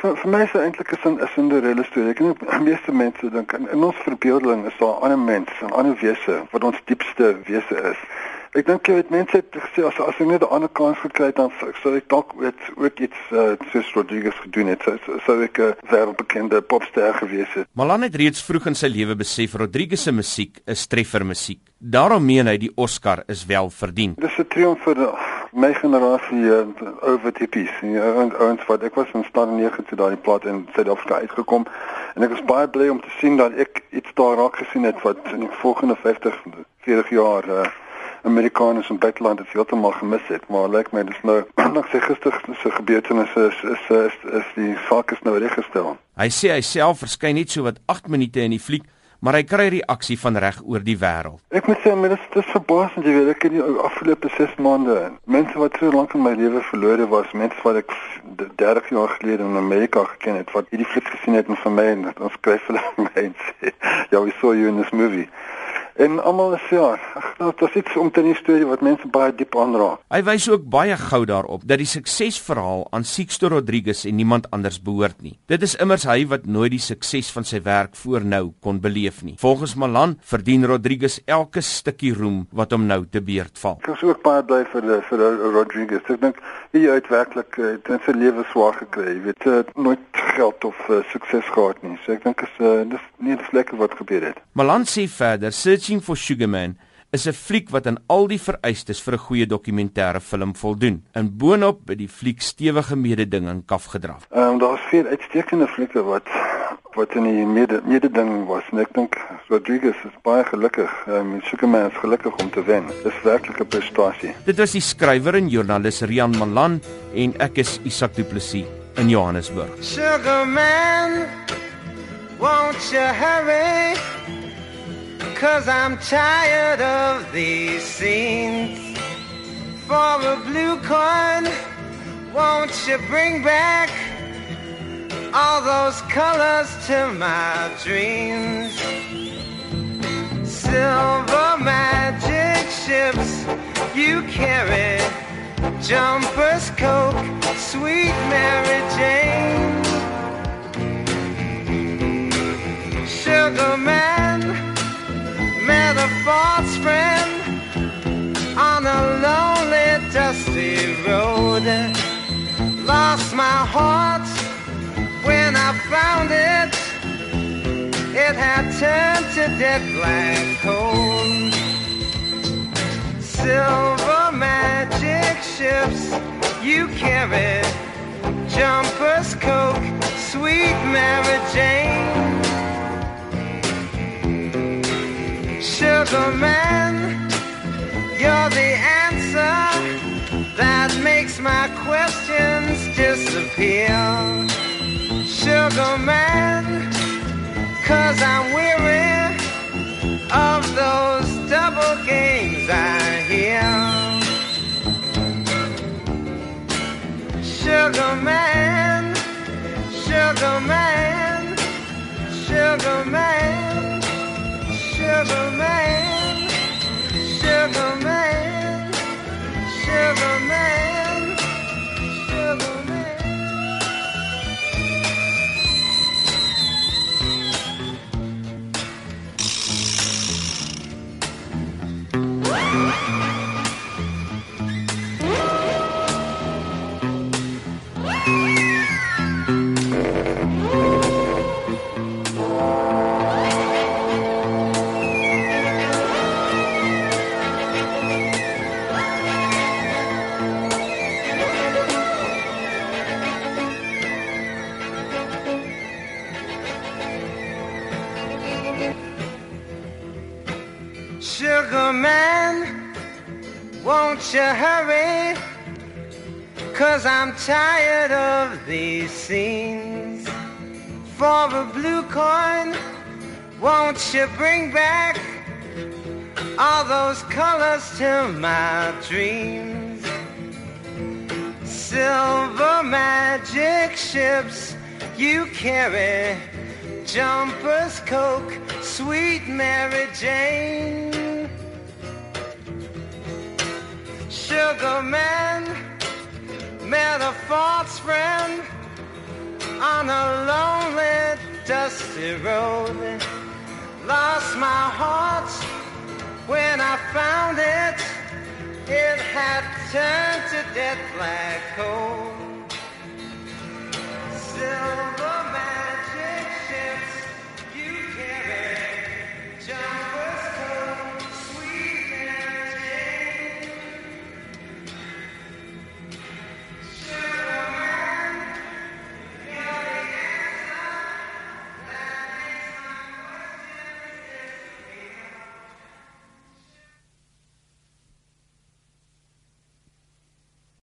Vir, vir my is eintlik 'n Cinderella storie. Ek dink meeste mense dink in, in ons verbeelding is daar ander mense, 'n ander wese wat ons diepste wese is. Ek dink jy weet mense het gesê as as ek net 'n ander kans gekry het dan sou ek dalk weet ook iets uh, soos Rodriguez gedoen het. Sou sou ek 'n wêreldbekende popster gewees het. Malan het reeds vroeg in sy lewe besef Rodriguez se musiek is treffer musiek. Daarom meen hy die Oscar is wel verdien. Dis 'n triomf vir my generasie uh, over hippies. Ja, en ouens wat ek was in staat 9 toe daai plaat in Suid-Afrika uitgekom en ek was baie bly om te sien dat ek iets daar raak gesien het wat in die volgende 50 40 jaar uh, Amerikaners in buiteland het heeltemal gemis het, maar lyk like my dis nou nog se gebeurtenisse is is is is die saak is nou reggestel. Hy sê hy self verskyn net so wat 8 minute in die fliek, maar hy kry reaksie van reg oor die wêreld. Ek moet sê dit is verbaasend jy weet ek het die afgelope 6 maande mense wat so lank in my lewe verlore was, mense wat ek 30 jaar gelede in Amerika geken het wat hierdie fliek gesien het en vir my en ons skryf hulle mense. Ja, we saw you in this movie. En almal is ja, nou, dit is iets om te 'n storie wat mense baie diep aanraak. Hy wys ook baie gou daarop dat die suksesverhaal aan Sixto Rodriguez en niemand anders behoort nie. Dit is immers hy wat nooit die sukses van sy werk voor nou kon beleef nie. Volgens Malan verdien Rodriguez elke stukkie roem wat hom nou te beurt val. Ek is ook baie bly vir die, vir Rodriguez. Ek dink hy het werklik uh, in sy lewe swaar gekry. Jy weet, uh, nooit geld of uh, sukses gehad nie. So ek dink is uh, dis nie die vlekke wat gebeur het. Malan sê verder, Searching for Sugar Man is 'n fliek wat aan al die vereistes vir 'n goeie dokumentêre film voldoen. In boonop by die fliek stewige mededinging kaf gedraf. Ehm um, daar's veel uitstekende flieke wat wat in die mede mededinging was en ek dink Rodriguez is baie gelukkig. Ehm um, Sugar Man is gelukkig om te wen. Dis werklik 'n prestasie. Dit was die skrywer en joernalis Rian Malan en ek is Isak Du Plessis in Johannesburg. Sugar Man, won't you hurry? Cause I'm tired of these scenes. For a blue coin, won't you bring back all those colors to my dreams? Silver magic ships you carry, jumpers, coke, sweet Mary Jane. Dusty road. Lost my heart when I found it. It had turned to dead black coal. Silver magic ships you carry, jumpers, coke, sweet Mary Jane. My questions disappear. Sugar man, cause I'm weary of those double games I Sugar man, won't you hurry? Cause I'm tired of these scenes. For a blue coin, won't you bring back all those colors to my dreams? Silver magic ships you carry, jumpers, coke, sweet Mary Jane. Sugar man met a false friend on a lonely, dusty road. Lost my heart when I found it. It had turned to dead black coal. Silver.